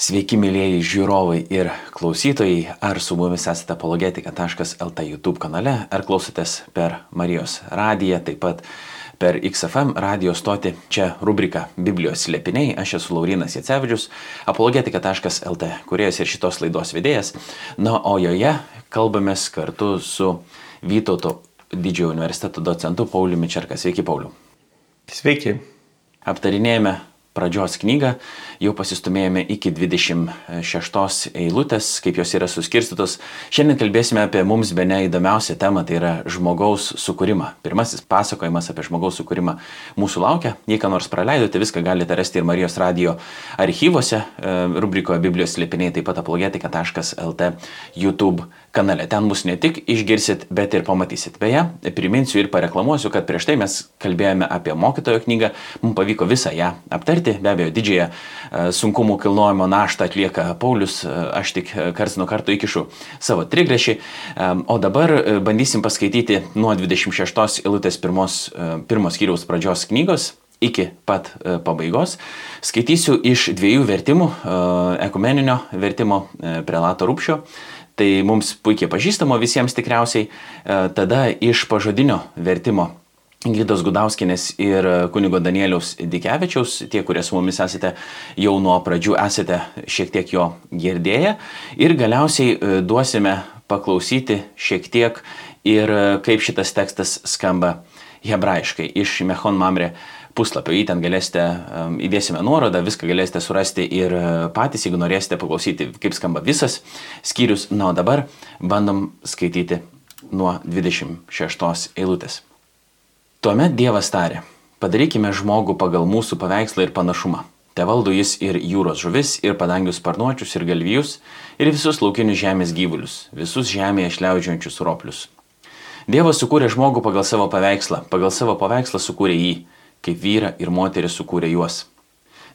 Sveiki, mėlyjeji žiūrovai ir klausytojai, ar su mumis esate apologetika.lt YouTube kanale, ar klausotės per Marijos radiją, taip pat per XFM radio stoti. Čia rubrika Biblijos slėpiniai, aš esu Laurinas Jacevičius, apologetika.lt, kuriejas ir šitos laidos vedėjas. Na, o joje kalbamės kartu su Vytauto didžiojo universiteto docentu Pauliumi Čerka. Sveiki, Pauliu. Sveiki. Aptarinėjame pradžios knygą, jau pasistumėjome iki 26 eilutės, kaip jos yra suskirstytos. Šiandien kalbėsime apie mums be neįdomiausią temą, tai yra žmogaus sukūrimą. Pirmasis pasakojimas apie žmogaus sukūrimą mūsų laukia. Jei ką nors praleidote, viską galite rasti ir Marijos radio archyvose, e, rubrikoje Biblijos slėpiniai, taip pat apologetika.lt YouTube kanale. Ten mus ne tik išgirsit, bet ir pamatysit. Beje, priminsiu ir pareklamuosiu, kad prieš tai mes kalbėjome apie mokytojo knygą, mums pavyko visą ją aptarti, be abejo, didžiąją e, sunkumų kilnojimo naštą atlieka Paulius, e, aš tik karts nuo karto įkišu savo trigrašį, e, o dabar bandysim paskaityti nuo 26 eilutės pirmos, pirmos kiriaus pradžios knygos iki pat pabaigos. Skaitysiu iš dviejų vertimų - ekumeninio vertimo prelato rūpšio tai mums puikiai pažįstamo visiems tikriausiai, e, tada iš pažodinio vertimo Gydos Gudauskinės ir kunigo Danieliaus Dikevičiaus, tie, kurie su mumis esate jau nuo pradžių, esate šiek tiek jo girdėję. Ir galiausiai e, duosime paklausyti šiek tiek ir e, kaip šitas tekstas skamba hebrajiškai iš Mechon Mamre puslapio. Į ten galėsite, įdėsime nuorodą, viską galėsite surasti ir e, patys, jeigu norėsite paklausyti, kaip skamba visas skyrius. Na, o dabar bandom skaityti nuo 26 eilutės. Tuomet Dievas tarė, padarykime žmogų pagal mūsų paveikslą ir panašumą. Te valdo jis ir jūros žuvis, ir padangius sparnuočius, ir galvijus, ir visus laukinius žemės gyvulius, visus žemėje šliaudžiančius roplius. Dievas sukūrė žmogų pagal savo paveikslą, pagal savo paveikslą sukūrė jį kaip vyra ir moteris sukūrė juos.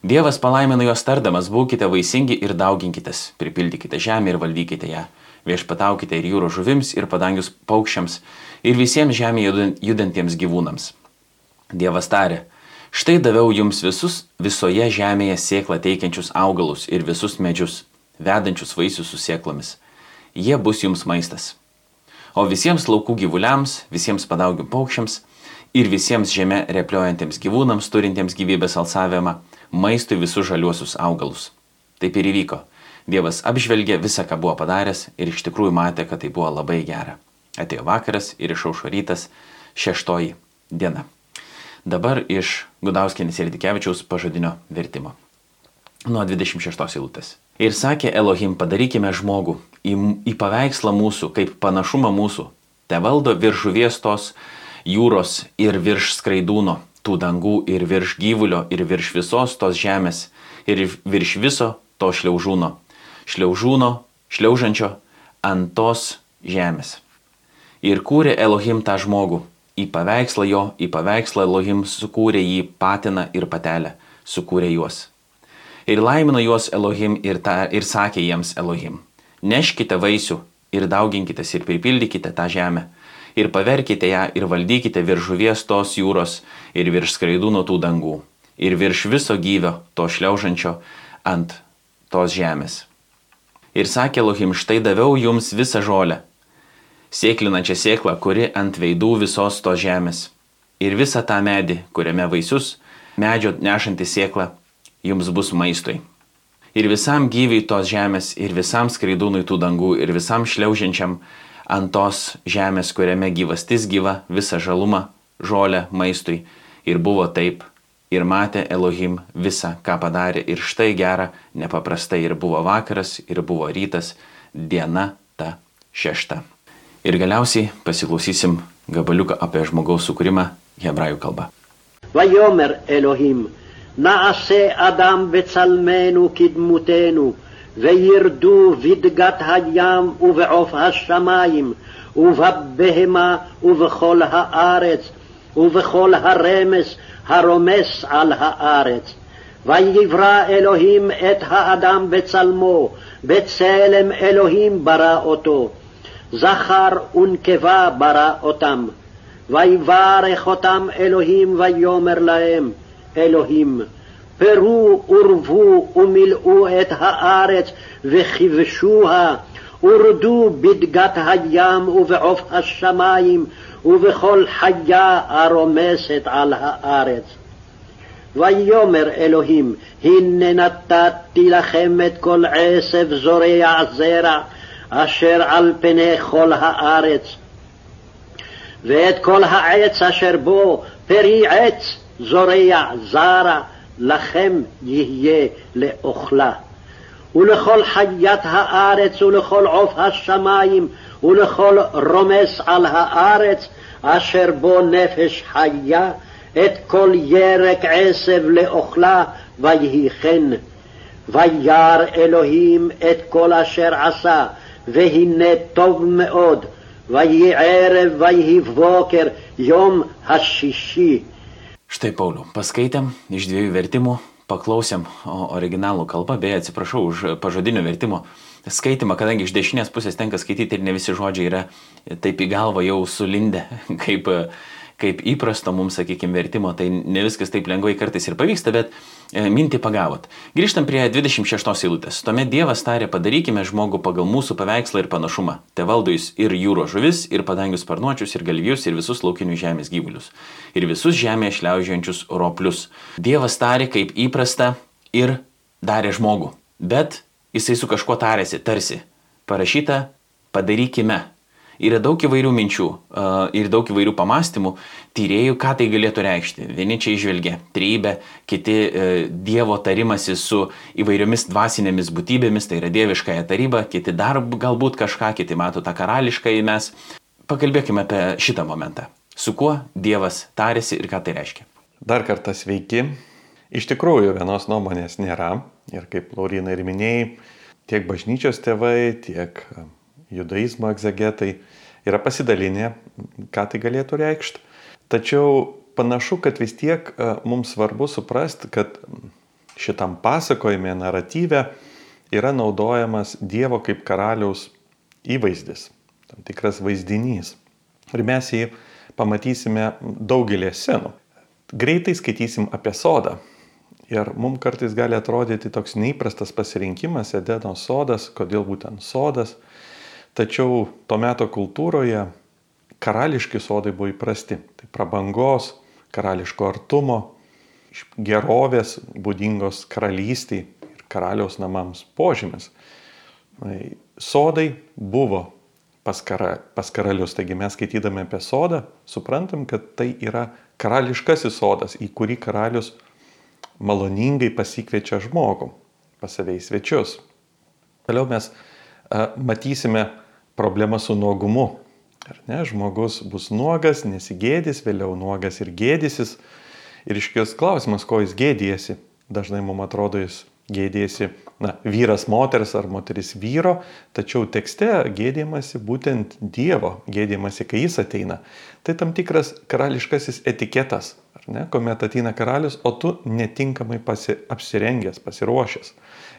Dievas palaimino juos tardamas, būkite vaisingi ir dauginkitės, pripildykite žemę ir valdykite ją, viešpataukite ir jūros žuvims, ir padangius paukščiams, ir visiems žemėje judantiems gyvūnams. Dievas tarė, štai daviau jums visus visoje žemėje sėklą teikiančius augalus ir visus medžius, vedančius vaisius su sėklomis. Jie bus jums maistas. O visiems laukų gyvuliams, visiems padaugių paukščiams, ir visiems žemė repliuojantiems gyvūnams turintiems gyvybės alsavimą maistui visus žaliuosius augalus. Taip ir įvyko. Dievas apžvelgė visą, ką buvo padaręs ir iš tikrųjų matė, kad tai buvo labai gera. Atėjo vakaras ir išaušo rytas šeštoji diena. Dabar iš Gudauskinės ir Dikevičiaus pažadinio vertimo. Nuo 26 eilutės. Ir sakė Elohim, padarykime žmogų į, į paveikslą mūsų, kaip panašumą mūsų. Te valdo virš žuvies tos jūros ir virš skraidūno, tų dangų ir virš gyvulio ir virš visos tos žemės ir virš viso to šliaužūno, šliaužūno, šliaužančio ant tos žemės. Ir kūrė Elohim tą žmogų, į paveikslą jo, į paveikslą Elohim sukūrė jį patiną ir patelę, sukūrė juos. Ir laimino juos Elohim ir, ta, ir sakė jiems Elohim, neškite vaisių ir dauginkitės ir pripildykite tą žemę ir paverkite ją ir valdykite virš žuvies tos jūros ir virš skraidūnų tų dangų ir virš viso gyvio to šliaužančio ant tos žemės. Ir sakė Lohim, štai daviau jums visą žolę, sėklinančią sėklą, kuri ant veidų visos tos žemės, ir visą tą medį, kuriame vaisius, medžio nešanti sėkla, jums bus maistui. Ir visam gyviai tos žemės, ir visam skraidūnui tų dangų, ir visam šliaužiančiam ant tos žemės, kuriame gyvastis gyva, visą žalumą, žolę maistui. Ir buvo taip. Ir matė Elohim visą, ką padarė. Ir štai gera, nepaprastai. Ir buvo vakaras, ir buvo rytas, diena ta šešta. Ir galiausiai pasiklausysim gabaliuką apie žmogaus sukūrimą hebrajų kalba. Vajomer Elohim, naase Adam becalmenu kidmutenu. וירדו בדגת הים ובעוף השמיים ובבהמה ובכל הארץ ובכל הרמס הרומס על הארץ. ויברא אלוהים את האדם בצלמו, בצלם אלוהים ברא אותו. זכר ונקבה ברא אותם. ויברך אותם אלוהים ויאמר להם, אלוהים, פרו ורבו ומילאו את הארץ וכבשוה, ורדו בדגת הים ובעוף השמים ובכל חיה הרומסת על הארץ. ויאמר אלוהים, הנה נתתי לכם את כל עשב זורע זרע, אשר על פני כל הארץ. ואת כל העץ אשר בו פרי עץ זורע זרע, לכם יהיה לאוכלה. ולכל חיית הארץ ולכל עוף השמים ולכל רומס על הארץ אשר בו נפש חיה את כל ירק עשב לאוכלה ויהי כן. וירא אלוהים את כל אשר עשה והנה טוב מאוד ויהי ערב ויהי בוקר יום השישי. Štai Pauliau, paskaitėm iš dviejų vertimų, paklausėm originalų kalbą, beje, atsiprašau už pažodinio vertimo skaitimą, kadangi iš dešinės pusės tenka skaityti ir ne visi žodžiai yra taip į galvą jau sulindę, kaip kaip įprasto mums, sakykime, vertimo, tai ne viskas taip lengvai kartais ir pavyksta, bet e, mintį pagavot. Grįžtam prie 26 eilutės. Tuomet Dievas tarė, padarykime žmogų pagal mūsų paveikslą ir panašumą. Te valdojus ir jūro žuvis, ir padangius sparnuočius, ir galvijus, ir visus laukinius žemės gyvulius. Ir visus žemėje šliaužiančius roplius. Dievas tarė, kaip įprasta, ir darė žmogų. Bet jisai su kažkuo tarėsi, tarsi. Parašyta, padarykime Yra daug įvairių minčių ir daug įvairių pamastymų, tyriejų, ką tai galėtų reikšti. Vieni čia išvelgia trybę, kiti uh, Dievo tarimasi su įvairiomis dvasinėmis būtybėmis, tai yra dieviškąją tarybą, kiti dar galbūt kažką, kiti mato tą karališkąjį mes. Pakalbėkime apie šitą momentą. Su kuo Dievas tarėsi ir ką tai reiškia. Dar kartą sveiki. Iš tikrųjų, vienos nuomonės nėra. Ir kaip Laurina ir minėjai, tiek bažnyčios tėvai, tiek judaizmo egzegetai yra pasidalinę, ką tai galėtų reikšti. Tačiau panašu, kad vis tiek e, mums svarbu suprasti, kad šitam pasakojime, naratyve yra naudojamas Dievo kaip karaliaus įvaizdis, tam tikras vaizdinys. Ir mes jį pamatysime daugelį senų. Greitai skaitysim apie sodą. Ir mums kartais gali atrodyti toks neįprastas pasirinkimas Edeno sodas, kodėl būtent sodas. Tačiau to meto kultūroje karališki sodai buvo įprasti. Tai prabangos, karališko artumo, gerovės būdingos karalystiai ir karaliaus namams požymis. Sodai buvo pas, kara, pas karalius, taigi mes skaitydami apie sodą suprantam, kad tai yra karališkasis sodas, į kurį karalius maloningai pasikviečia žmogų pas save į svečius. Toliau mes a, matysime problema su nuogumu. Ar ne, žmogus bus nuogas, nesigėdys, vėliau nuogas ir gėdysis. Ir iškės klausimas, ko jis gėdėsi. Dažnai mums atrodo, jis gėdėsi, na, vyras moters ar moteris vyro, tačiau tekste gėdėmasi būtent Dievo, gėdėmasi, kai jis ateina. Tai tam tikras karališkasis etiketas, ar ne, kuomet ateina karalius, o tu netinkamai pasi, apsirengęs, pasiruošęs.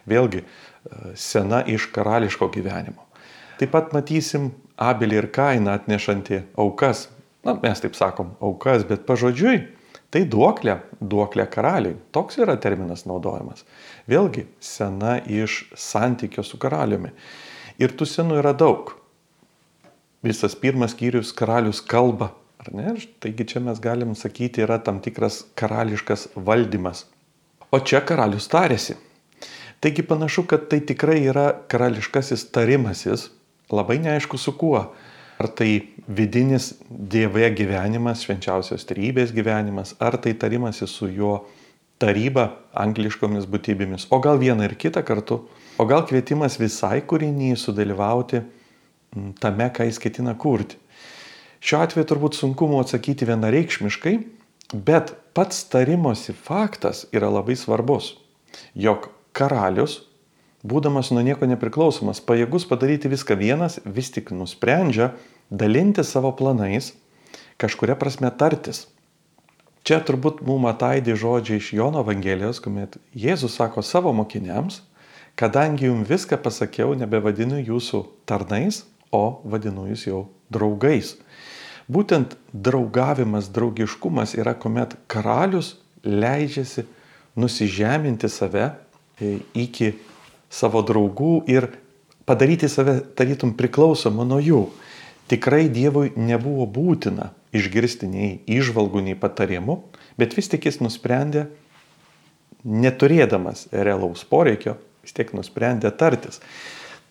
Vėlgi, e, sena iš karališko gyvenimo. Taip pat matysim Abelį ir Kainą atnešantį aukas. Na, mes taip sakom, aukas, bet pažodžiui, tai duoklė, duoklė karaliui. Toks yra terminas naudojamas. Vėlgi, sena iš santykio su karaliumi. Ir tų senų yra daug. Visas pirmas skyrius karalius kalba, ar ne? Taigi čia mes galim sakyti, yra tam tikras karališkas valdymas. O čia karalius tarėsi. Taigi panašu, kad tai tikrai yra karališkasis tarimasis, labai neaišku su kuo. Ar tai vidinis Dieve gyvenimas, švenčiausios trybės gyvenimas, ar tai tarimasis su jo taryba angliškomis būtybėmis, o gal vieną ir kitą kartu, o gal kvietimas visai kūrinį sudalyvauti tame, ką jis ketina kurti. Šiuo atveju turbūt sunkumu atsakyti vienareikšmiškai, bet pats tarimosi faktas yra labai svarbus, jog karalius būdamas nuo nieko nepriklausomas, pajėgus padaryti viską vienas, vis tik nusprendžia dalinti savo planais, kažkuria prasme tartis. Čia turbūt mums ataidė žodžiai iš Jono Evangelijos, kuomet Jėzus sako savo mokiniams, kadangi jums viską pasakiau, nebevadinu jūsų tarnais, o vadinu jūs jau draugais. Būtent draugavimas, draugiškumas yra, kuomet karalius leidžiasi nusižeminti save e, iki savo draugų ir padaryti save tarytum priklausomą nuo jų. Tikrai Dievui nebuvo būtina išgirsti nei išvalgų, nei patarimų, bet vis tik jis nusprendė, neturėdamas realaus poreikio, vis tiek nusprendė tartis.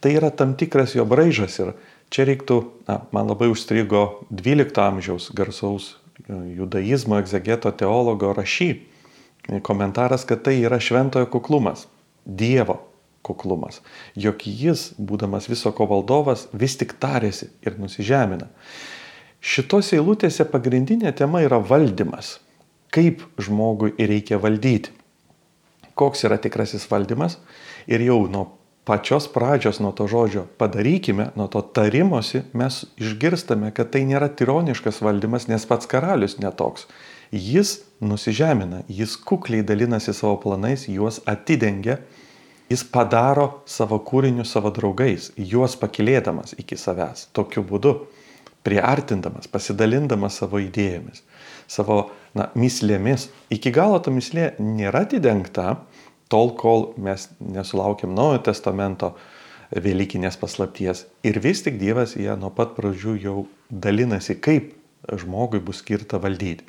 Tai yra tam tikras jo braižas ir čia reiktų, na, man labai užstrigo 12 amžiaus garsaus judaizmo egzegeto teologo rašy komentaras, kad tai yra šventojo kuklumas, Dievo kuklumas, jog jis, būdamas viso ko valdovas, vis tik tarėsi ir nusižemina. Šitos eilutėse pagrindinė tema yra valdymas. Kaip žmogui reikia valdyti. Koks yra tikrasis valdymas. Ir jau nuo pačios pradžios, nuo to žodžio padarykime, nuo to tarimosi mes išgirstame, kad tai nėra tironiškas valdymas, nes pats karalius netoks. Jis nusižemina, jis kukliai dalinasi savo planais, juos atidengia, jis padaro savo kūrinius savo draugais, juos pakilėdamas iki savęs. Tokiu būdu priartindamas, pasidalindamas savo idėjomis, savo na, mislėmis. Iki galo ta mislė nėra atidengta, tol kol mes nesulaukiam Naujojo testamento Velykinės paslapties. Ir vis tik Dievas ją nuo pat pradžių jau dalinasi, kaip žmogui bus skirta valdyti.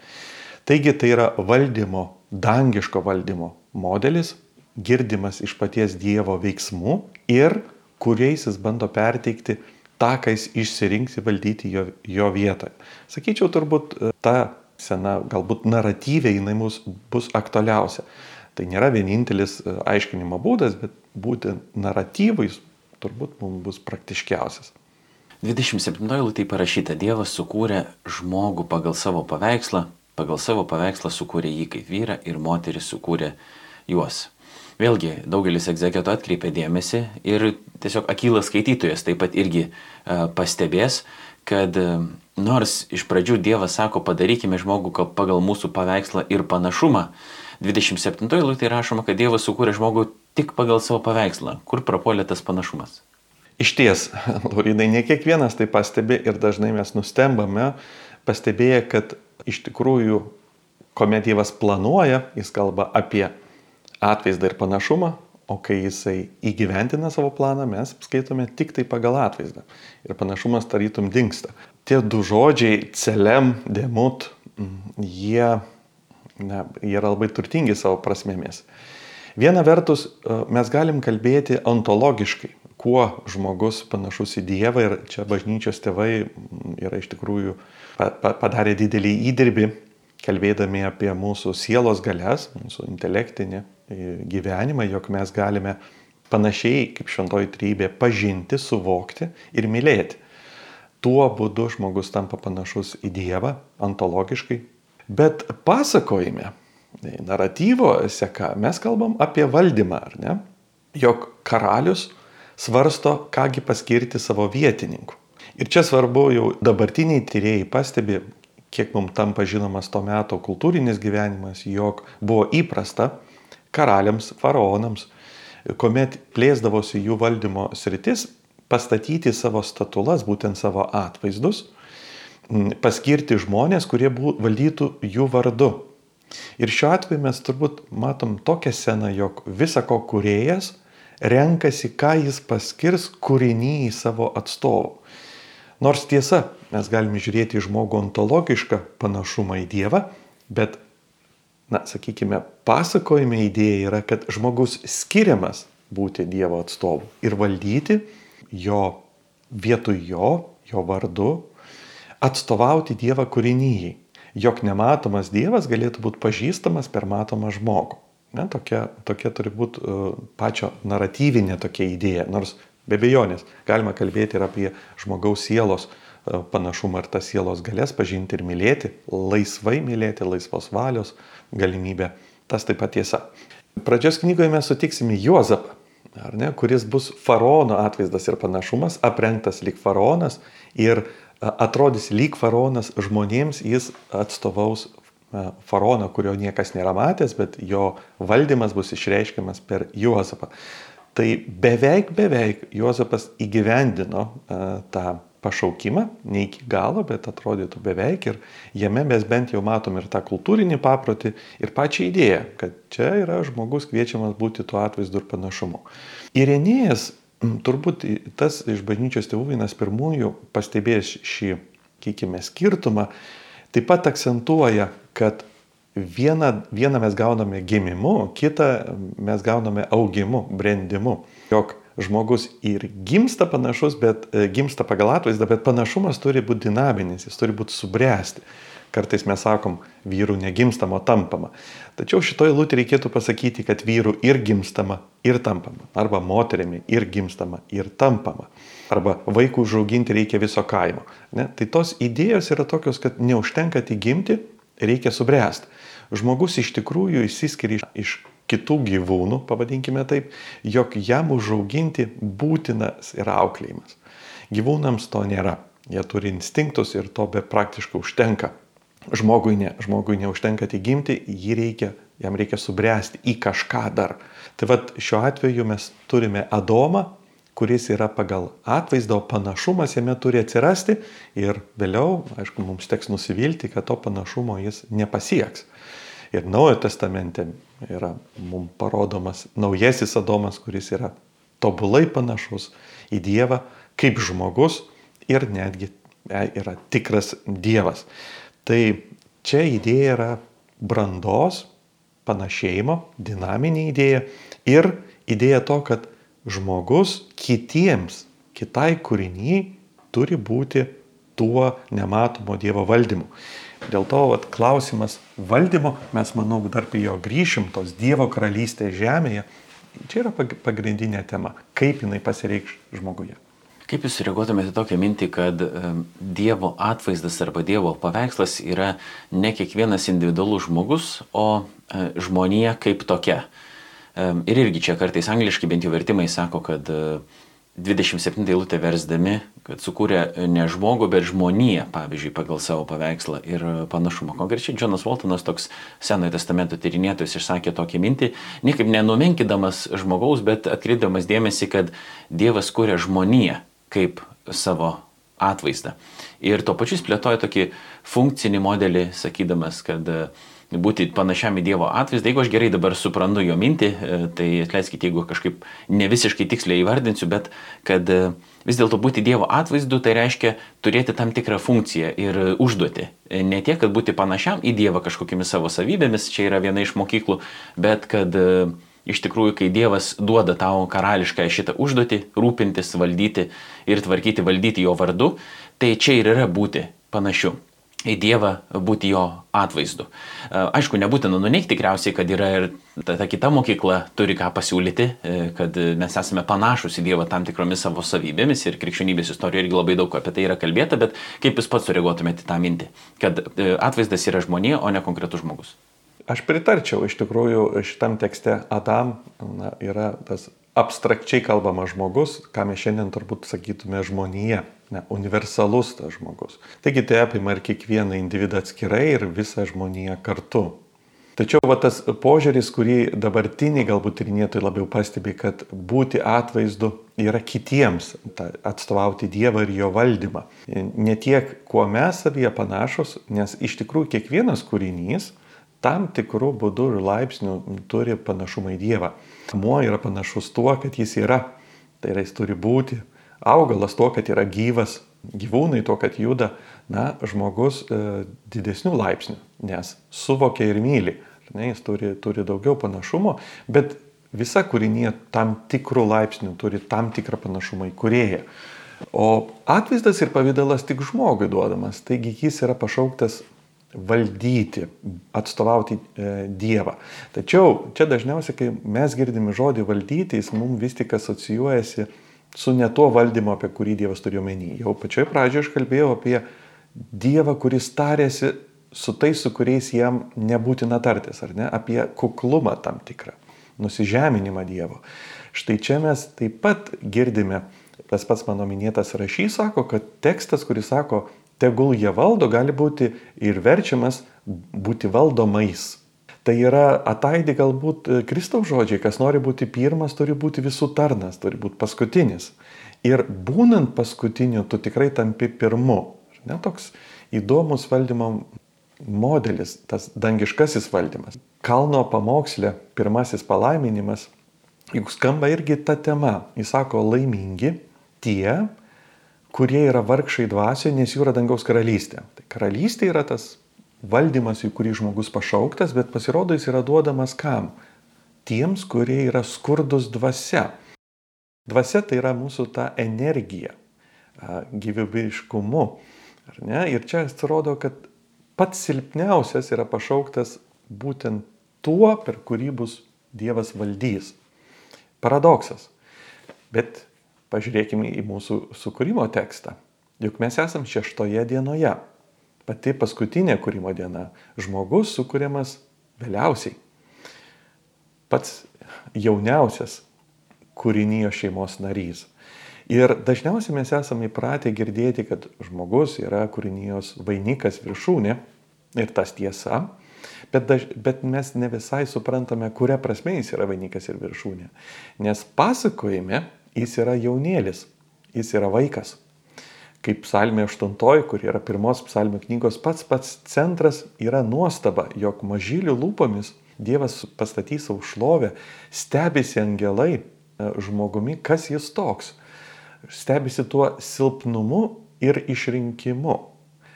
Taigi tai yra valdymo, dangiško valdymo modelis, girdimas iš paties Dievo veiksmų ir kuriais jis bando perteikti tą, ką jis išsirinks įvaldyti jo, jo vietoje. Sakyčiau, turbūt e, ta sena, galbūt naratyvė jinai mus bus aktualiausia. Tai nėra vienintelis e, aiškinimo būdas, bet būtent naratyvais turbūt mums bus praktiškiausias. 27 eilutė parašyta, Dievas sukūrė žmogų pagal savo paveikslą, pagal savo paveikslą sukūrė jį kaip vyrą ir moteris sukūrė juos. Vėlgi, daugelis egzeketo atkreipė dėmesį ir tiesiog akylas skaitytojas taip pat irgi uh, pastebės, kad uh, nors iš pradžių Dievas sako, padarykime žmogų pagal mūsų paveikslą ir panašumą, 27 eilutė rašoma, kad Dievas sukūrė žmogų tik pagal savo paveikslą. Kur prapuolė tas panašumas? Iš ties, Laurinai, ne kiekvienas tai pastebi ir dažnai mes nustembame, pastebėję, kad iš tikrųjų, kuomet Dievas planuoja, jis kalba apie atvaizdą ir panašumą, o kai jisai įgyventina savo planą, mes skaitome tik tai pagal atvaizdą. Ir panašumas tarytum dinksta. Tie du žodžiai, celem, demut, jie, jie yra labai turtingi savo prasmėmis. Viena vertus, e, mes galim kalbėti ontologiškai, kuo žmogus panašus į Dievą ir čia bažnyčios tėvai yra iš tikrųjų padarė didelį įdirbį, kalbėdami apie mūsų sielos galės, mūsų intelektinį gyvenimą, jog mes galime panašiai kaip šventoji trybė pažinti, suvokti ir mylėti. Tuo būdu žmogus tampa panašus į Dievą, ontologiškai. Bet pasakojime, naratyvo seka, mes kalbam apie valdymą, ar ne? Jog karalius svarsto, kągi paskirti savo vietininku. Ir čia svarbu jau dabartiniai tyrėjai pastebi, kiek mums tampa žinomas to meto kultūrinis gyvenimas, jog buvo įprasta karaliams, faraonams, kuomet plėsdavosi jų valdymo sritis, pastatyti savo statulas, būtent savo atvaizdus, paskirti žmonės, kurie valdytų jų vardu. Ir šiuo atveju mes turbūt matom tokią sceną, jog visa ko kuriejas renkasi, ką jis paskirs kūrinį į savo atstovų. Nors tiesa, mes galime žiūrėti į žmogų ontologišką panašumą į Dievą, bet na, sakykime, pasakojime idėja yra, kad žmogus skiriamas būti Dievo atstovu ir valdyti jo vietoj jo, jo vardu, atstovauti Dievą kūrinyjei, jog nematomas Dievas galėtų būti pažįstamas per matomą žmogų. Ne, tokia, tokia turi būti uh, pačio naratyvinė tokia idėja, nors be bejonės galima kalbėti ir apie žmogaus sielos uh, panašumą ir tas sielos galės pažinti ir mylėti, laisvai mylėti, laisvos valios, uh, galimybė. Tas taip pat tiesa. Pradžios knygoje mes sutiksime Juozapą, ne, kuris bus faraono atvaizdas ir panašumas, aprengtas lyg faraonas ir atrodys lyg faraonas žmonėms, jis atstovaus faraoną, kurio niekas nėra matęs, bet jo valdymas bus išreiškiamas per Juozapą. Tai beveik, beveik Juozapas įgyvendino tą pašaukimą, ne iki galo, bet atrodytų beveik ir jame mes bent jau matom ir tą kultūrinį paprotį ir pačią idėją, kad čia yra žmogus kviečiamas būti tuo atvaizdu ir panašumu. Irenėjas, turbūt tas iš bažnyčios tėvų vienas pirmųjų pastebėjęs šį, kiekime, skirtumą, taip pat akcentuoja, kad vieną, vieną mes gauname gimimu, kitą mes gauname augimu, brendimu. Jok žmogus ir gimsta panašus, bet e, gimsta pagal atvaizdą, bet panašumas turi būti dinaminis, jis turi būti subręsti. Kartais mes sakom, vyrų negimstama, tampama. Tačiau šitoje lūtė reikėtų pasakyti, kad vyrų ir gimstama, ir tampama. Arba moterimi ir gimstama, ir tampama. Arba vaikų užauginti reikia viso kaimo. Ne? Tai tos idėjos yra tokios, kad neužtenka tik gimti, reikia subręsti. Žmogus iš tikrųjų įsiskiria iš kitų gyvūnų, pavadinkime taip, jog jam užauginti būtinas yra auklėjimas. Gyvūnams to nėra. Jie turi instinktus ir to be praktiškai užtenka. Žmogui ne, žmogui neužtenka tik gimti, jį reikia, jam reikia subręsti į kažką dar. Tai vad šiuo atveju mes turime Adomą, kuris yra pagal atvaizdo panašumas jame turi atsirasti ir vėliau, aišku, mums teks nusivilti, kad to panašumo jis nepasieks. Ir Naujojo testamente yra mums parodomas naujasis Adomas, kuris yra tobulai panašus į Dievą kaip žmogus ir netgi e, yra tikras Dievas. Tai čia idėja yra brandos, panašėjimo, dinaminė idėja ir idėja to, kad žmogus kitiems, kitai kūriniai turi būti tuo nematomo Dievo valdymu. Dėl to vat, klausimas valdymo, mes manau dar prie jo grįšim, tos Dievo karalystės žemėje, čia yra pagrindinė tema, kaip jinai pasireikš žmoguje. Kaip Jūs reaguotumėte tokią mintį, kad Dievo atvaizdas arba Dievo paveikslas yra ne kiekvienas individualus žmogus, o e, žmonija kaip tokia? Ir irgi čia kartais angliškai bent jau vertimai sako, kad 27 eilutę versdami, kad sukūrė ne žmogų, bet žmoniją, pavyzdžiui, pagal savo paveikslą ir panašumą. Konkrečiai Jonas Waltonas, toks Senojo testamento tyrinėtojas, išsakė tokią mintį, niekaip nenumenkidamas žmogaus, bet atkreipdamas dėmesį, kad Dievas kūrė žmoniją kaip savo atvaizdą. Ir tuo pačiu jis plėtoja tokį funkcinį modelį, sakydamas, kad uh, būti panašiam į Dievo atvaizdą. Jeigu aš gerai dabar suprantu jo mintį, e, tai atleiskite, jeigu kažkaip ne visiškai tiksliai įvardinsiu, bet kad e, vis dėlto būti Dievo atvaizdu tai reiškia turėti tam tikrą funkciją ir užduoti. E, ne tiek, kad būti panašiam į Dievą kažkokiamis savo savybėmis, čia yra viena iš mokyklų, bet kad iš tikrųjų, kai Dievas duoda tau karališką šitą užduotį, rūpintis, valdyti ir tvarkyti, valdyti jo vardu, tai čia ir yra būti panašiu į Dievą būti jo atvaizdu. E, aišku, nebūtina nuneikti tikriausiai, kad yra ir ta, ta kita mokykla turi ką pasiūlyti, e, kad mes esame panašus į Dievą tam tikromis savo savybėmis ir krikščionybės istorijoje irgi labai daug apie tai yra kalbėta, bet kaip jūs pats sureaguotumėte tą mintį, kad e, atvaizdas yra žmonė, o ne konkretus žmogus? Aš pritarčiau, iš tikrųjų šitam tekste Adam na, yra tas abstrakčiai kalbama žmogus, ką mes šiandien turbūt sakytume žmonėje ne, universalus tas žmogus. Taigi tai apima ir kiekvieną individą atskirai ir visą žmoniją kartu. Tačiau va, tas požiūris, kurį dabartiniai galbūt tyrinėtojai labiau pastebi, kad būti atvaizdu yra kitiems, ta, atstovauti Dievą ir jo valdymą. Ne tiek, kuo mes savyje panašus, nes iš tikrųjų kiekvienas kūrinys tam tikrų būdų ir laipsnių turi panašumą į Dievą. Muo yra panašus tuo, kad jis yra. Tai yra, jis turi būti, augalas to, kad yra gyvas, gyvūnai to, kad juda, na, žmogus e, didesnių laipsnių, nes suvokia ir myli. Ne, jis turi, turi daugiau panašumo, bet visa kūrinė tam tikrų laipsnių turi tam tikrą panašumą į kurėją. O atvaizdas ir pavydalas tik žmogui duodamas, taigi jis yra pašauktas valdyti, atstovauti e, Dievą. Tačiau čia dažniausiai, kai mes girdime žodį valdyti, jis mums vis tik asocijuojasi su ne tuo valdymu, apie kurį Dievas turėjo menį. Jau pačioje pradžioje aš kalbėjau apie Dievą, kuris tarėsi su tais, su kuriais jam nebūtina tartis, ar ne, apie kuklumą tam tikrą, nusižeminimą Dievo. Štai čia mes taip pat girdime, tas pats mano minėtas rašys sako, kad tekstas, kuris sako, tegul jie valdo, gali būti ir verčiamas būti valdomais. Tai yra ataidi galbūt e, Kristaus žodžiai, kas nori būti pirmas, turi būti visų tarnas, turi būti paskutinis. Ir būnant paskutiniu, tu tikrai tampi pirmu. Ne toks įdomus valdymo modelis, tas dangiškasis valdymas. Kalno pamokslė, pirmasis palaiminimas, juk skamba irgi ta tema. Jis sako, laimingi tie, kurie yra vargšai dvasioje, nes jų yra dangaus karalystė. Tai karalystė yra tas valdymas, į kurį žmogus pašauktas, bet pasirodo jis yra duodamas kam? Tiems, kurie yra skurdus dvasia. Dvasia tai yra mūsų ta energija, gyvybiškumu. Ir čia atrodo, kad pats silpniausias yra pašauktas būtent tuo, per kurį bus Dievas valdys. Paradoksas. Bet pažiūrėkime į mūsų sukūrimo tekstą. Juk mes esam šeštoje dienoje pati paskutinė kūrimo diena. Žmogus sukūriamas vėliausiai. Pats jauniausias kūrinio šeimos narys. Ir dažniausiai mes esame įpratę girdėti, kad žmogus yra kūrinijos vainikas viršūnė ir tas tiesa, bet, daž, bet mes ne visai suprantame, kuria prasme jis yra vainikas ir viršūnė. Nes pasakojime jis yra jaunėlis, jis yra vaikas kaip psalmė 8, kur yra pirmos psalmė knygos pats pats centras, yra nuostaba, jog mažylių lūpomis Dievas pastatys savo šlovę, stebisi angelai e, žmogumi, kas jis toks. Stebisi tuo silpnumu ir išrinkimu.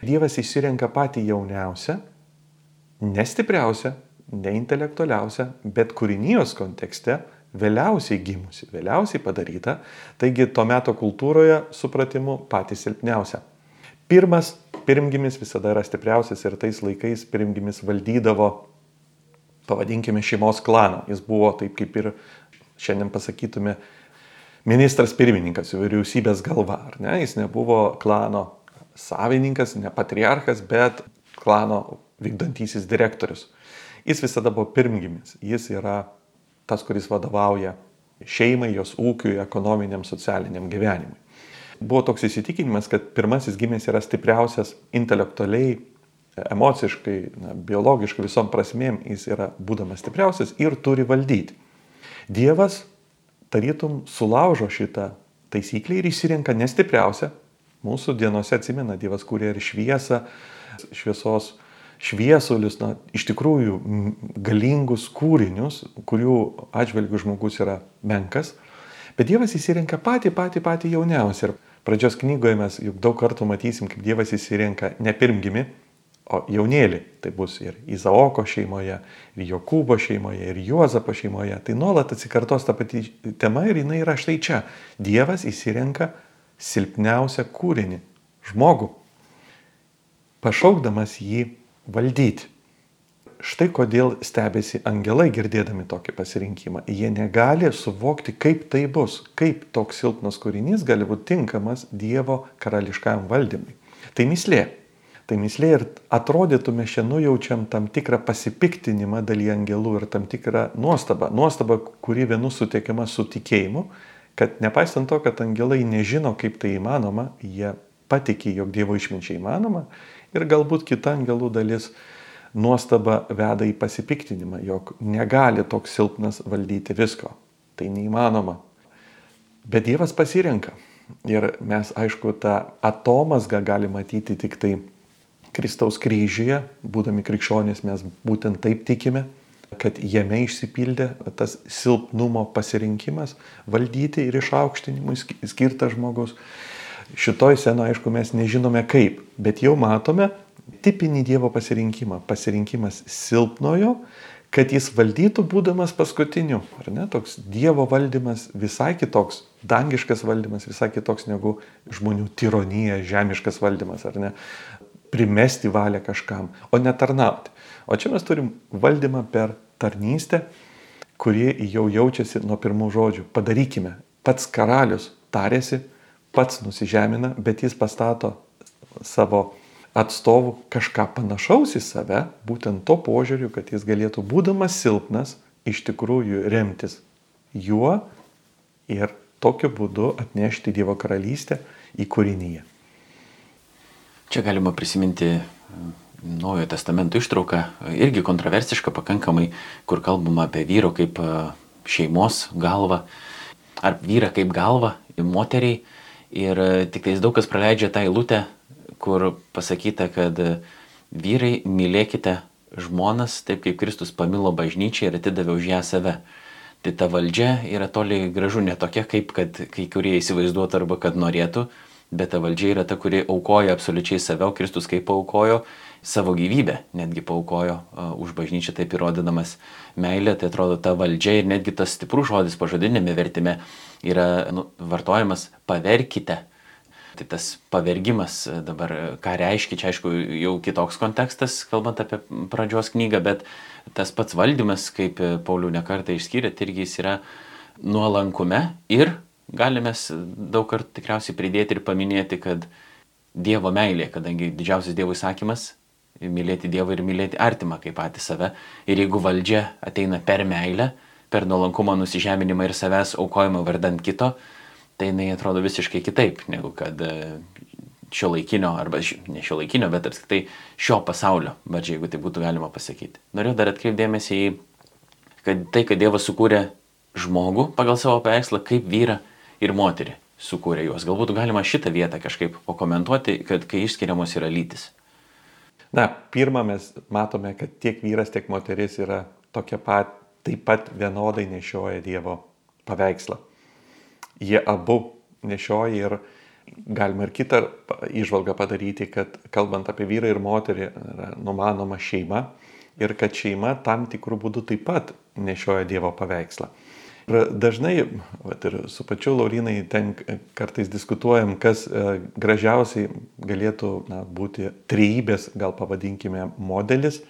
Dievas išsirenka patį jauniausią, nestipriausią, neintelektualiausią, bet kūrinijos kontekste vėliausiai gimusi, vėliausiai padaryta, taigi to meto kultūroje supratimu patys silpniausia. Pirmas pirmgimis visada yra stipriausias ir tais laikais pirmgimis valdydavo, pavadinkime, šeimos klaną. Jis buvo taip kaip ir šiandien pasakytume ministras pirmininkas, vyriausybės galva, ar ne? Jis nebuvo klano savininkas, ne patriarchas, bet klano vykdantysis direktorius. Jis visada buvo pirmgimis. Jis yra tas, kuris vadovauja šeimai, jos ūkiui, ekonominiam, socialiniam gyvenimui. Buvo toks įsitikinimas, kad pirmasis gimęs yra stipriausias intelektualiai, emociškai, na, biologiškai visom prasmėm jis yra būdamas stipriausias ir turi valdyti. Dievas tarytum sulaužo šitą taisyklę ir išsirenka nestipriausią. Mūsų dienose atsimena, Dievas kūrė ir šviesą, šviesos šviesulius, na, iš tikrųjų galingus kūrinius, kurių atžvelgių žmogus yra menkas, bet Dievas įsirenka patį, patį, patį jauniausią. Ir pradžios knygoje mes juk daug kartų matysim, kaip Dievas įsirenka ne pirmgimi, o jaunėlį. Tai bus ir Izaoko šeimoje, ir Jokūbo šeimoje, ir Juozapo šeimoje. Tai nuolat atsikartos ta pati tema ir jinai yra štai čia. Dievas įsirenka silpniausią kūrinį - žmogų, pašaukdamas jį valdyti. Štai kodėl stebėsi angelai girdėdami tokį pasirinkimą. Jie negali suvokti, kaip tai bus, kaip toks silpnas kūrinys gali būti tinkamas Dievo karališkam valdymui. Tai mislė. Tai mislė ir atrodytų mes čia nujaučiam tam tikrą pasipiktinimą daly angelų ir tam tikrą nuostabą. Nuostabą, kuri vienu suteikiama su tikėjimu, kad nepaisant to, kad angelai nežino, kaip tai įmanoma, jie patikė, jog Dievo išminčiai įmanoma Ir galbūt kita angelų dalis nuostaba veda į pasipiktinimą, jog negali toks silpnas valdyti visko. Tai neįmanoma. Bet Dievas pasirenka. Ir mes, aišku, tą atomasgą galime matyti tik tai Kristaus kryžiuje, būdami krikščionys mes būtent taip tikime, kad jame išsipildė tas silpnumo pasirinkimas valdyti ir išaukštinimui skirtas žmogus. Šitoj scenoje, aišku, mes nežinome kaip, bet jau matome tipinį Dievo pasirinkimą. Pasirinkimas silpnojo, kad jis valdytų būdamas paskutiniu. Ar ne? Toks Dievo valdymas visai kitoks, dangiškas valdymas visai kitoks negu žmonių tironija, žemiškas valdymas, ar ne? Primesti valią kažkam, o ne tarnauti. O čia mes turim valdymą per tarnystę, kurie jau jaučiasi nuo pirmų žodžių. Padarykime. Pats karalius tarėsi, pats nusižemina, bet jis pastato savo atstovų kažką panašaus į save, būtent to požiūriu, kad jis galėtų, būdamas silpnas, iš tikrųjų remtis juo ir tokiu būdu atnešti Dievo karalystę į kūrinyje. Čia galima prisiminti Naujojo testamento ištrauka, irgi kontroversiška pakankamai, kur kalbama apie vyro kaip e, šeimos galvą, ar vyrą kaip galvą moteriai. Ir e, tik tais daug kas praleidžia tą eilutę, kur pasakyta, kad e, vyrai mylėkite žmonas taip, kaip Kristus pamilo bažnyčią ir atidavė už ją save. Tai ta valdžia yra toli gražu ne tokia, kaip kad kai kurie įsivaizduotų arba kad norėtų, bet ta valdžia yra ta, kuri aukoja absoliučiai save, o Kristus kaip aukojo savo gyvybę, netgi paukojo uh, už bažnyčią, taip įrodydamas meilę, tai atrodo ta valdžia ir netgi tas stiprus žodis pažodinėme vertime yra nu, vartojamas paverkite. Tai tas pavergimas dabar, ką reiškia, čia aišku jau kitoks kontekstas, kalbant apie pradžios knygą, bet tas pats valdymas, kaip Paulių nekartą išskyrė, tai irgi jis yra nuolankume ir galime daug kartų tikriausiai pridėti ir paminėti, kad Dievo meilė, kadangi didžiausias Dievo įsakymas mylėti Dievą ir mylėti artimą kaip patį save. Ir jeigu valdžia ateina per meilę, per nuolankumą, nusižeminimą ir savęs aukojimą vardant kito, tai jinai atrodo visiškai kitaip negu kad e, šio laikinio, arba ne šio laikinio, bet apskritai šio pasaulio, bet jeigu tai būtų galima pasakyti. Noriu dar atkreipdėmėsi į kad tai, kad Dievas sukūrė žmogų pagal savo paveikslą kaip vyrą ir moterį sukūrė juos. Galbūt galima šitą vietą kažkaip pakomentuoti, kad kai išskiriamos yra lytis. Na, pirmą mes matome, kad tiek vyras, tiek moteris yra tokia pat, taip pat vienodai nešioja Dievo paveikslą. Jie abu nešioja ir galima ir kitą išvalgą padaryti, kad kalbant apie vyrą ir moterį, yra numanoma šeima ir kad šeima tam tikrų būdų taip pat nešioja Dievo paveikslą. Ir dažnai, vat, ir su pačiu Laurinai ten kartais diskutuojam, kas e, gražiausiai galėtų na, būti trejybės, gal pavadinkime, modelis,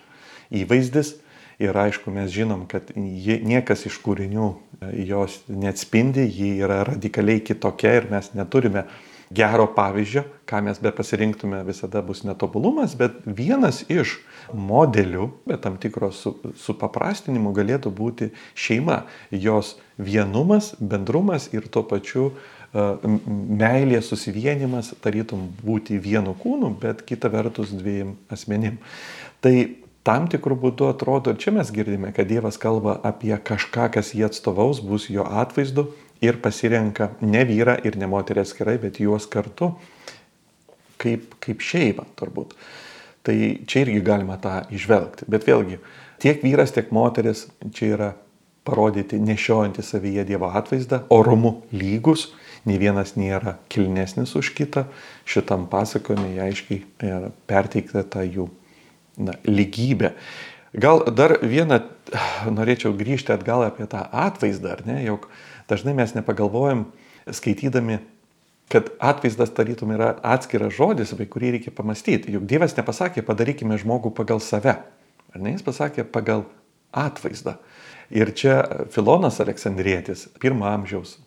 įvaizdis. Ir aišku, mes žinom, kad jie, niekas iš kūrinių e, jos neatspindi, ji yra radikaliai kitokia ir mes neturime gero pavyzdžio, ką mes be pasirinktume, visada bus netobulumas, bet vienas iš modelių, bet tam tikros su, supaprastinimu galėtų būti šeima, jos vienumas, bendrumas ir tuo pačiu uh, meilė, susivienimas, tarytum būti vienu kūnu, bet kita vertus dviem asmenim. Tai tam tikrų būdų atrodo, ir čia mes girdime, kad Dievas kalba apie kažką, kas jį atstovaus, bus jo atvaizdu ir pasirenka ne vyrą ir ne moterį atskirai, bet juos kartu kaip, kaip šeimą turbūt. Tai čia irgi galima tą išvelgti. Bet vėlgi, tiek vyras, tiek moteris čia yra parodyti nešiojantį savyje Dievo atvaizdą, orumu lygus, nei vienas nėra kilnesnis už kitą. Šitam pasakojimui aiškiai yra perteikta ta jų na, lygybė. Gal dar vieną norėčiau grįžti atgal apie tą atvaizdą, ar ne, jog dažnai mes nepagalvojam, skaitydami, kad atvaizdas tarytum yra atskiras žodis, apie kurį reikia pamastyti. Juk Dievas nepasakė, padarykime žmogų pagal save. Ar ne, jis pasakė pagal atvaizdą. Ir čia Filonas Aleksandrietis, pirmo amžiaus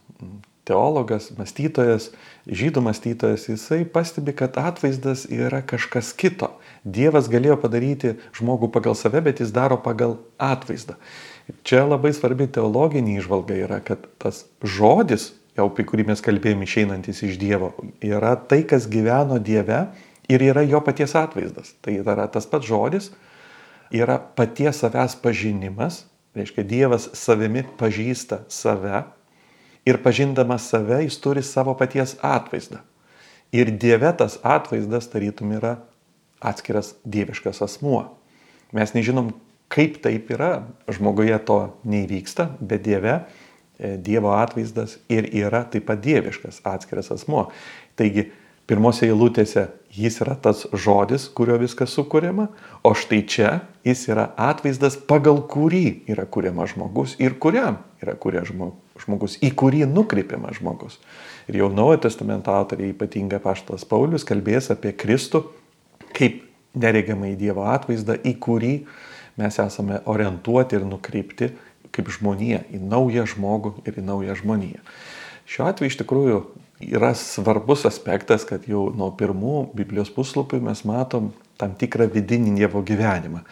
teologas, mąstytojas, žydų mąstytojas, jisai pastebi, kad atvaizdas yra kažkas kito. Dievas galėjo padaryti žmogų pagal save, bet jis daro pagal atvaizdą. Čia labai svarbi teologinė išvalga yra, kad tas žodis, jau apie kurį mes kalbėjome išeinantis iš Dievo, yra tai, kas gyveno Dieve ir yra jo paties atvaizdas. Tai yra tas pats žodis, yra paties savęs pažinimas, reiškia Dievas savimi pažįsta save ir pažindamas save jis turi savo paties atvaizdą. Ir Dieve tas atvaizdas tarytum yra atskiras dieviškas asmuo. Mes nežinom, Kaip taip yra, žmoguje to neįvyksta, bet Dieve, e, Dievo atvaizdas ir yra taip pat dieviškas atskiras asmo. Taigi, pirmose eilutėse jis yra tas žodis, kurio viskas sukūriama, o štai čia jis yra atvaizdas, pagal kurį yra kuriamas žmogus ir kuriam yra kuriamas žmogus, į kurį nukreipiamas žmogus. Ir jau Naujojo testamento autoriai, ypatingai Paštas Paulius, kalbės apie Kristų kaip neregiamą į Dievo atvaizdą, į kurį mes esame orientuoti ir nukreipti kaip žmonija į naują žmogų ir į naują žmoniją. Šiuo atveju iš tikrųjų yra svarbus aspektas, kad jau nuo pirmų Biblijos puslapių mes matom tam tikrą vidinį Dievo gyvenimą.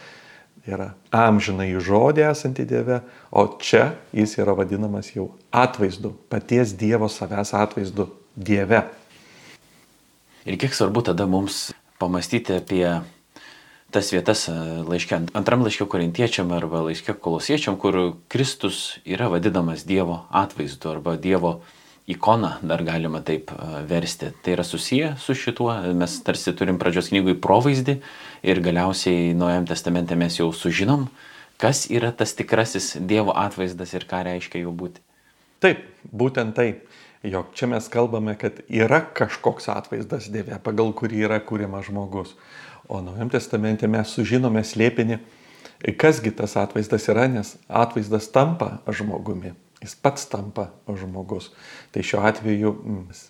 Yra amžinai žodė esanti Dieve, o čia jis yra vadinamas jau atvaizdu, paties Dievo savęs atvaizdu Dieve. Ir kiek svarbu tada mums pamastyti apie tas vietas e, laiške, antram laiške korintiečiam arba laiške kolosiečiam, kur Kristus yra vadinamas Dievo atvaizdu arba Dievo ikona, dar galima taip e, versti. Tai yra susiję su šituo, mes tarsi turim pradžios knygui provaizdį ir galiausiai Naujam testamente mes jau sužinom, kas yra tas tikrasis Dievo atvaizdas ir ką reiškia jo būti. Taip, būtent taip. Jog čia mes kalbame, kad yra kažkoks atvaizdas Dieve, pagal kurį yra kūriamas žmogus. O Naujam testamente mes sužinome slėpinį, kasgi tas atvaizdas yra, nes atvaizdas tampa žmogumi. Jis pats tampa žmogus. Tai šiuo atveju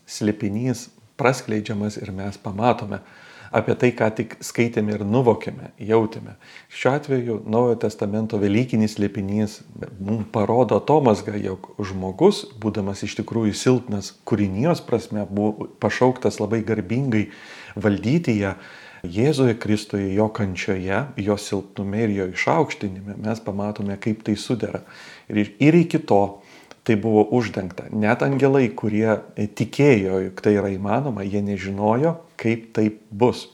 slėpinys praskleidžiamas ir mes pamatome apie tai, ką tik skaitėme ir nuvokėme, jautėme. Šiuo atveju Naujojo testamento Velykinis slėpinys mums parodo Tomasgą, jog žmogus, būdamas iš tikrųjų silpnas kūrinijos prasme, buvo pašauktas labai garbingai valdyti ją Jėzuje Kristuje, jo kančioje, jo silpnume ir jo išaukštinime mes pamatome, kaip tai sudera. Ir, ir iki to tai buvo uždengta. Net angelai, kurie tikėjo, jog tai yra įmanoma, jie nežinojo, kaip taip bus.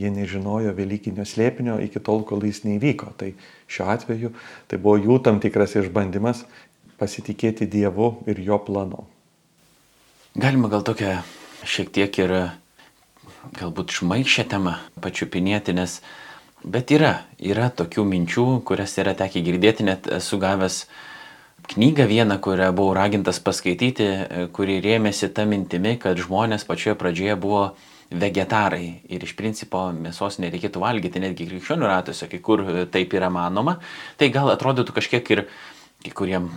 Jie nežinojo Velykinio slėpinio iki tol, kol jis neįvyko. Tai šiuo atveju tai buvo jų tam tikras išbandymas pasitikėti Dievu ir jo planu. Galima gal tokia šiek tiek ir galbūt šmaišę temą pačiupinėti, nes bet yra, yra tokių minčių, kurias yra tekę girdėti, net esu gavęs knygą vieną, kurią buvau ragintas paskaityti, kuri rėmėsi tą mintimi, kad žmonės pačioje pradžioje buvo vegetarai ir iš principo mėsos nereikėtų valgyti netgi krikščionių ratuose, kai kur taip yra manoma, tai gal atrodytų kažkiek ir kai kuriem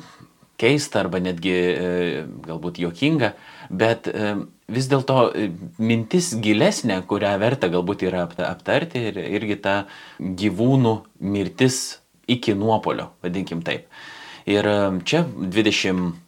keista arba netgi e, galbūt jokinga, bet e, vis dėlto e, mintis gilesnė, kurią verta galbūt yra aptarti ir irgi ta gyvūnų mirtis iki nuopolio, vadinkim taip. Ir čia 20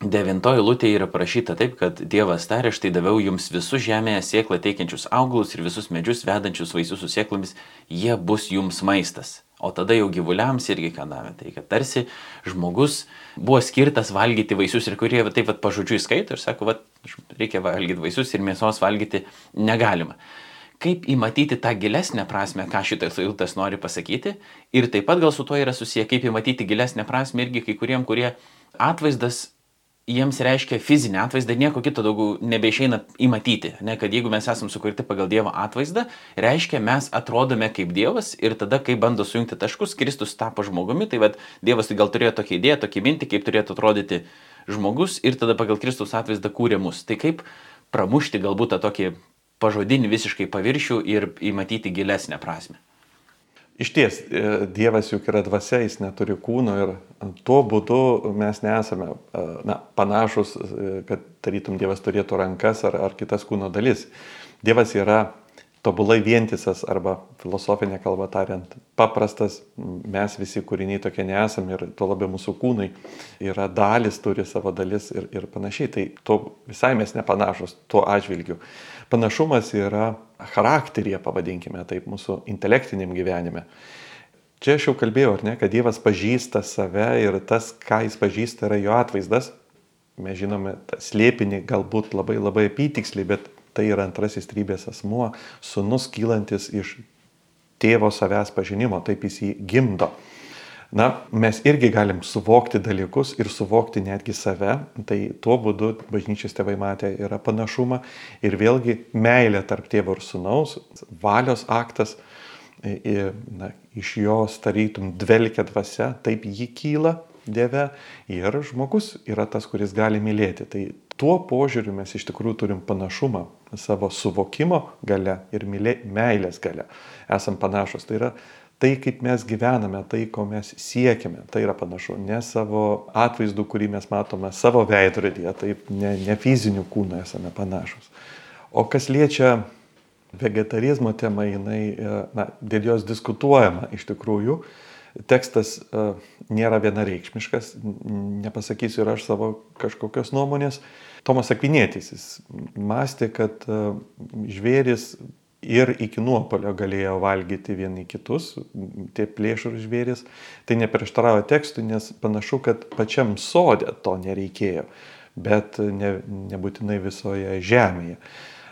Devintoji lūtė yra parašyta taip, kad Dievas tarė, štai daviau jums visus žemėje sėklą teikiančius augalus ir visus medžius vedančius vaisius su sėklomis, jie bus jums maistas. O tada jau gyvuliams irgi ką davė. Tai kad tarsi žmogus buvo skirtas valgyti vaisius ir kurie taip pat pažodžiui skaito ir sako, va, reikia valgyti vaisius ir mėsos valgyti negalima. Kaip įmatyti tą gilesnę prasme, ką šitas eilutės nori pasakyti. Ir taip pat gal su tuo yra susiję, kaip įmatyti gilesnę prasme irgi kai kuriem, kurie atvaizdas jiems reiškia fizinį atvaizdą, nieko kito daugiau nebeišeina įmatyti. Ne, kad jeigu mes esame sukurti pagal Dievo atvaizdą, reiškia mes atrodome kaip Dievas ir tada, kai bando sujungti taškus, Kristus tapo žmogumi, tai vad Dievas tai gal turėjo tokią idėją, tokį mintį, kaip turėtų atrodyti žmogus ir tada pagal Kristus atvaizdą kūrė mus. Tai kaip pramušti galbūt tą tokį pažodinį visiškai paviršių ir įmatyti gilesnę prasme. Iš ties, e, Dievas juk yra dvasia, jis neturi kūno ir tuo būdu mes nesame e, na, panašus, e, kad tarytum Dievas turėtų rankas ar, ar kitas kūno dalis. Dievas yra tobulai vientisas arba filosofinė kalba tariant, paprastas, mes visi kūriniai tokie nesame ir tuo labiau mūsų kūnai yra dalis, turi savo dalis ir, ir panašiai. Tai to visai mes nepanašus tuo atžvilgiu. Panašumas yra charakteryje, pavadinkime taip, mūsų intelektiniam gyvenime. Čia aš jau kalbėjau, ar ne, kad Dievas pažįsta save ir tas, ką jis pažįsta, yra jo atvaizdas. Mes žinome slėpinį galbūt labai labai apytiksliai, bet tai yra antrasis trybės asmuo, sunus kylantis iš tėvo savęs pažinimo, taip jis jį gimdo. Na, mes irgi galim suvokti dalykus ir suvokti netgi save, tai tuo būdu bažnyčios tėvai matė yra panašumą ir vėlgi meilė tarp tėvo ir sunaus, valios aktas, na, iš jos tarytum dvelkia dvasia, taip jį kyla Dieve ir žmogus yra tas, kuris gali mylėti. Tai tuo požiūriu mes iš tikrųjų turim panašumą savo suvokimo gale ir mylė, meilės gale. Esam panašus. Tai yra tai, kaip mes gyvename, tai, ko mes siekiame, tai yra panašu. Ne savo atvaizdu, kurį mes matome savo veidrodėje, taip ne, ne fizinių kūnų esame panašus. O kas liečia vegetarizmo temą, jinai, e, na, dėl jos diskutuojama iš tikrųjų. Tekstas uh, nėra vienareikšmiškas, nepasakysiu ir aš savo kažkokios nuomonės. Tomas Akvinėtis, jis mąstė, kad uh, žvėris ir iki nuopolio galėjo valgyti vieni kitus, tie plėšrų žvėris. Tai neprieštaravo tekstui, nes panašu, kad pačiam sodė to nereikėjo, bet ne, nebūtinai visoje žemėje.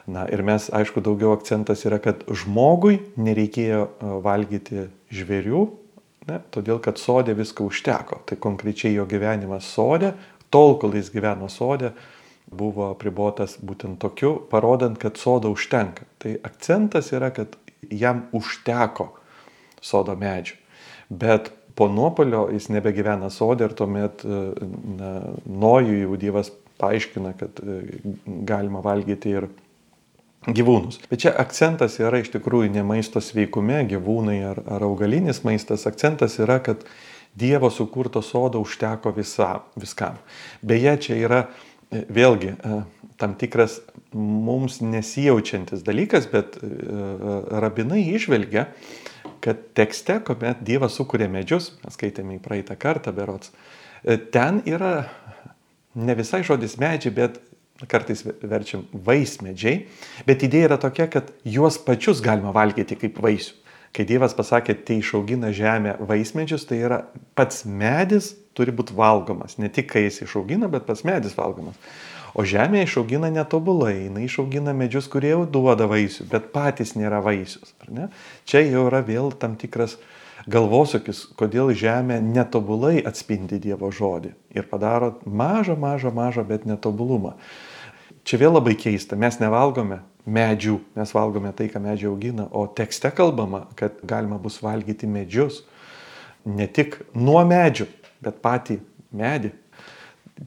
Na ir mes, aišku, daugiau akcentas yra, kad žmogui nereikėjo e, valgyti žvėrių, ne, todėl kad sodė viską užteko. Tai konkrečiai jo gyvenimas sodė, tol, kol jis gyveno sodė, buvo apribotas būtent tokiu, parodant, kad sodo užtenka. Tai akcentas yra, kad jam užteko sodo medžių. Bet po nuopolio jis nebegyvena sodė ir tuomet e, na, nojų jau Dievas paaiškina, kad e, galima valgyti ir gyvūnus. Bet čia akcentas yra iš tikrųjų ne maisto sveikume, gyvūnai ar, ar augalinis maistas, akcentas yra, kad Dievo sukurto sodo užteko visa, viskam. Beje, čia yra e, vėlgi e, tam tikras mums nesijaučiantis dalykas, bet e, rabinai išvelgia, kad tekste, kuomet Dievas sukūrė medžius, mes skaitėme į praeitą kartą berots, ten yra ne visai žodis medžiai, bet kartais verčiam vaismedžiai, bet idėja yra tokia, kad juos pačius galima valgyti kaip vaisių. Kai Dievas pasakė, tai išaugina žemę vaismedžius, tai yra pats medis turi būti valgomas. Ne tik kai jis išaugina, bet pats medis valgomas. O žemė išaugina netobulai, jinai išaugina medžius, kurie jau duoda vaisių, bet patys nėra vaisius. Čia jau yra vėl tam tikras galvosūkis, kodėl žemė netobulai atspindi Dievo žodį ir padaro mažą, mažą, mažą, bet netobulumą. Čia vėl labai keista, mes nevalgome medžių, mes valgome tai, ką medžiai augina, o tekste kalbama, kad galima bus valgyti medžius, ne tik nuo medžių, bet patį medį.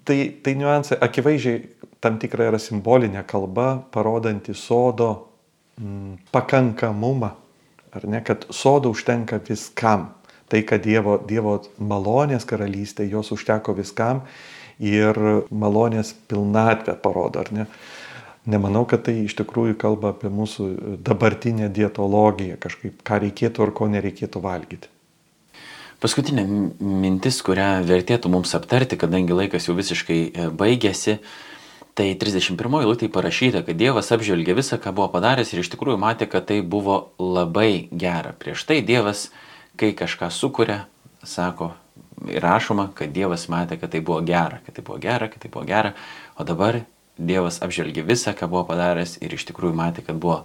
Tai, tai niuansai, akivaizdžiai tam tikra yra simbolinė kalba, parodanti sodo mm, pakankamumą ar ne, kad sodo užtenka viskam. Tai, kad Dievo, Dievo malonės karalystė, jos užteko viskam ir malonės pilnatvę parodo, ar ne. Nemanau, kad tai iš tikrųjų kalba apie mūsų dabartinę dietologiją, kažkaip ką reikėtų ar ko nereikėtų valgyti. Paskutinė mintis, kurią vertėtų mums aptarti, kadangi laikas jau visiškai e, baigėsi, Tai 31 eilutė parašyta, kad Dievas apžvelgė visą, ką buvo padaręs ir iš tikrųjų matė, kad tai buvo labai gera. Prieš tai Dievas, kai kažką sukuria, sako, rašoma, kad Dievas matė, kad tai buvo gera, kad tai buvo gera, kad tai buvo gera, o dabar Dievas apžvelgė visą, ką buvo padaręs ir iš tikrųjų matė, kad buvo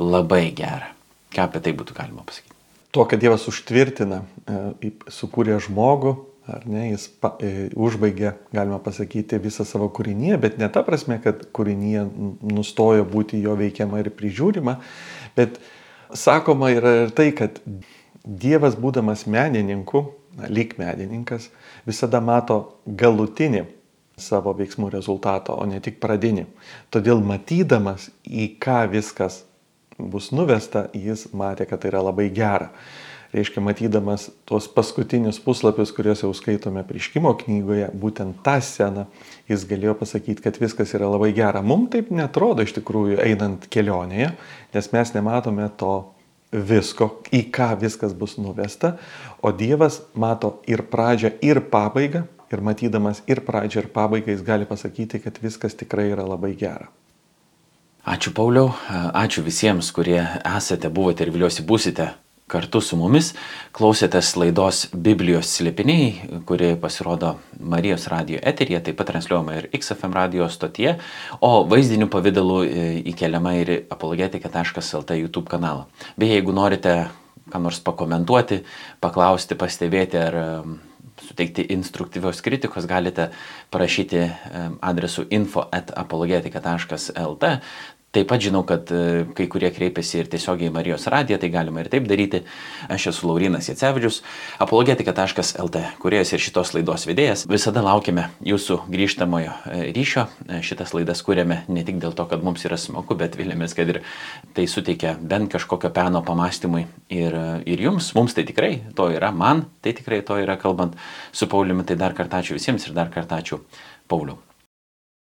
labai gera. Ką apie tai būtų galima pasakyti? Tuo, kad Dievas užtvirtina, e, sukūrė žmogų, ar ne, jis pa, e, užbaigė, galima pasakyti, visą savo kūrinyje, bet ne ta prasme, kad kūrinyje nustojo būti jo veikiama ir prižiūrima, bet sakoma yra ir tai, kad Dievas būdamas menininku, lyg menininkas, visada mato galutinį savo veiksmų rezultatą, o ne tik pradinį. Todėl matydamas, į ką viskas bus nuvesta, jis matė, kad tai yra labai gera reiškia, matydamas tuos paskutinius puslapius, kuriuos jau skaitome prieškimo knygoje, būtent tą sceną, jis galėjo pasakyti, kad viskas yra labai gera. Mums taip netrodo iš tikrųjų einant kelionėje, nes mes nematome to visko, į ką viskas bus nuvesta, o Dievas mato ir pradžią, ir pabaigą, ir matydamas ir pradžią, ir pabaigą jis gali pasakyti, kad viskas tikrai yra labai gera. Ačiū Pauliau, ačiū visiems, kurie esate, buvote ir viliuosi būsite kartu su mumis klausėtės laidos Biblijos slėpiniai, kuri pasirodo Marijos radio eterija, taip pat transliuojama ir XFM radio stotyje, o vaizdinių pavydalų e, įkeliama ir apologetika.lt YouTube kanalą. Beje, jeigu norite ką nors pakomentuoti, paklausti, pastebėti ar e, suteikti instruktyvios kritikos, galite parašyti e, adresu info at apologetika.lt. Taip pat žinau, kad e, kai kurie kreipiasi ir tiesiogiai į Marijos radiją, tai galima ir taip daryti. Aš esu Laurinas Jacevičius, apologetika.lt, kuriejas ir šitos laidos vedėjas. Visada laukiame jūsų grįžtamojo e, ryšio. E, šitas laidas kūrėme ne tik dėl to, kad mums yra smagu, bet vilėmės, kad ir tai suteikia bent kažkokio peno pamastymui ir, ir jums. Mums tai tikrai to yra, man tai tikrai to yra, kalbant su Pauliumi. Tai dar kartą ačiū visiems ir dar kartą ačiū Pauliu.